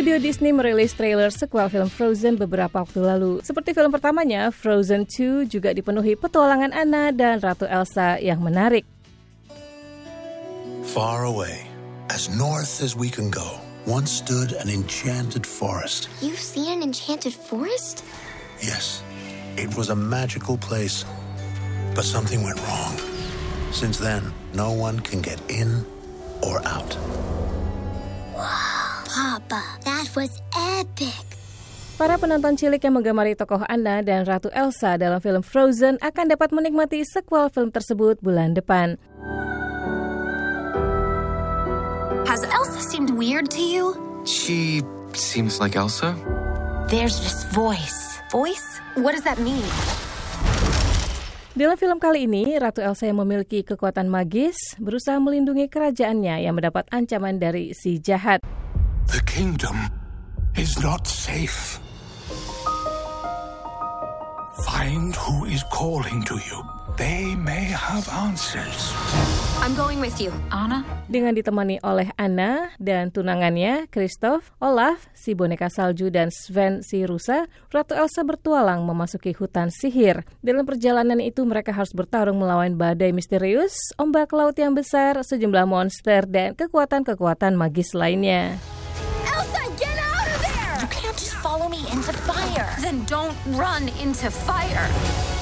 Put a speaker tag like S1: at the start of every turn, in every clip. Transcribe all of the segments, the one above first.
S1: Studio Disney merilis trailer sequel film Frozen beberapa waktu lalu. Seperti film pertamanya, Frozen 2 juga dipenuhi petualangan Anna dan Ratu Elsa yang menarik.
S2: Far away, as north as we can go, once stood an enchanted forest.
S3: You've seen an enchanted forest?
S2: Yes, it was a magical place. But something went wrong. Since then, no one can get in or out.
S3: Was epic.
S1: Para penonton cilik yang menggemari tokoh Anna dan Ratu Elsa dalam film Frozen akan dapat menikmati sequel film tersebut bulan depan.
S4: Has Elsa seemed weird to you?
S5: She seems like Elsa.
S4: There's this voice. Voice? What does that mean?
S1: Dalam film kali ini, Ratu Elsa yang memiliki kekuatan magis berusaha melindungi kerajaannya yang mendapat ancaman dari si jahat.
S2: The kingdom is not safe. Find who is calling to you. They may have answers.
S4: I'm going with you. Anna?
S1: Dengan ditemani oleh Anna dan tunangannya, Christoph, Olaf, si boneka salju, dan Sven, si rusa, Ratu Elsa bertualang memasuki hutan sihir. Dalam perjalanan itu mereka harus bertarung melawan badai misterius, ombak laut yang besar, sejumlah monster, dan kekuatan-kekuatan magis lainnya.
S4: Follow me into fire. Then don't run into fire.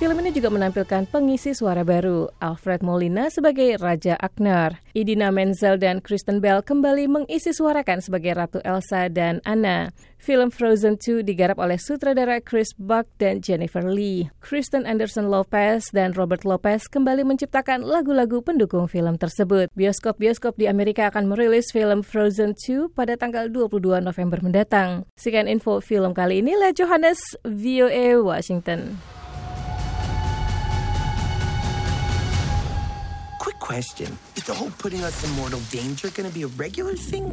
S1: Film ini juga menampilkan pengisi suara baru, Alfred Molina sebagai Raja Agnar. Idina Menzel dan Kristen Bell kembali mengisi suarakan sebagai Ratu Elsa dan Anna. Film Frozen 2 digarap oleh sutradara Chris Buck dan Jennifer Lee. Kristen Anderson Lopez dan Robert Lopez kembali menciptakan lagu-lagu pendukung film tersebut. Bioskop-bioskop di Amerika akan merilis film Frozen 2 pada tanggal 22 November mendatang. Sekian info film kali ini, Le Johannes, VOA Washington.
S6: question. Is the whole putting us in mortal danger gonna be a regular thing?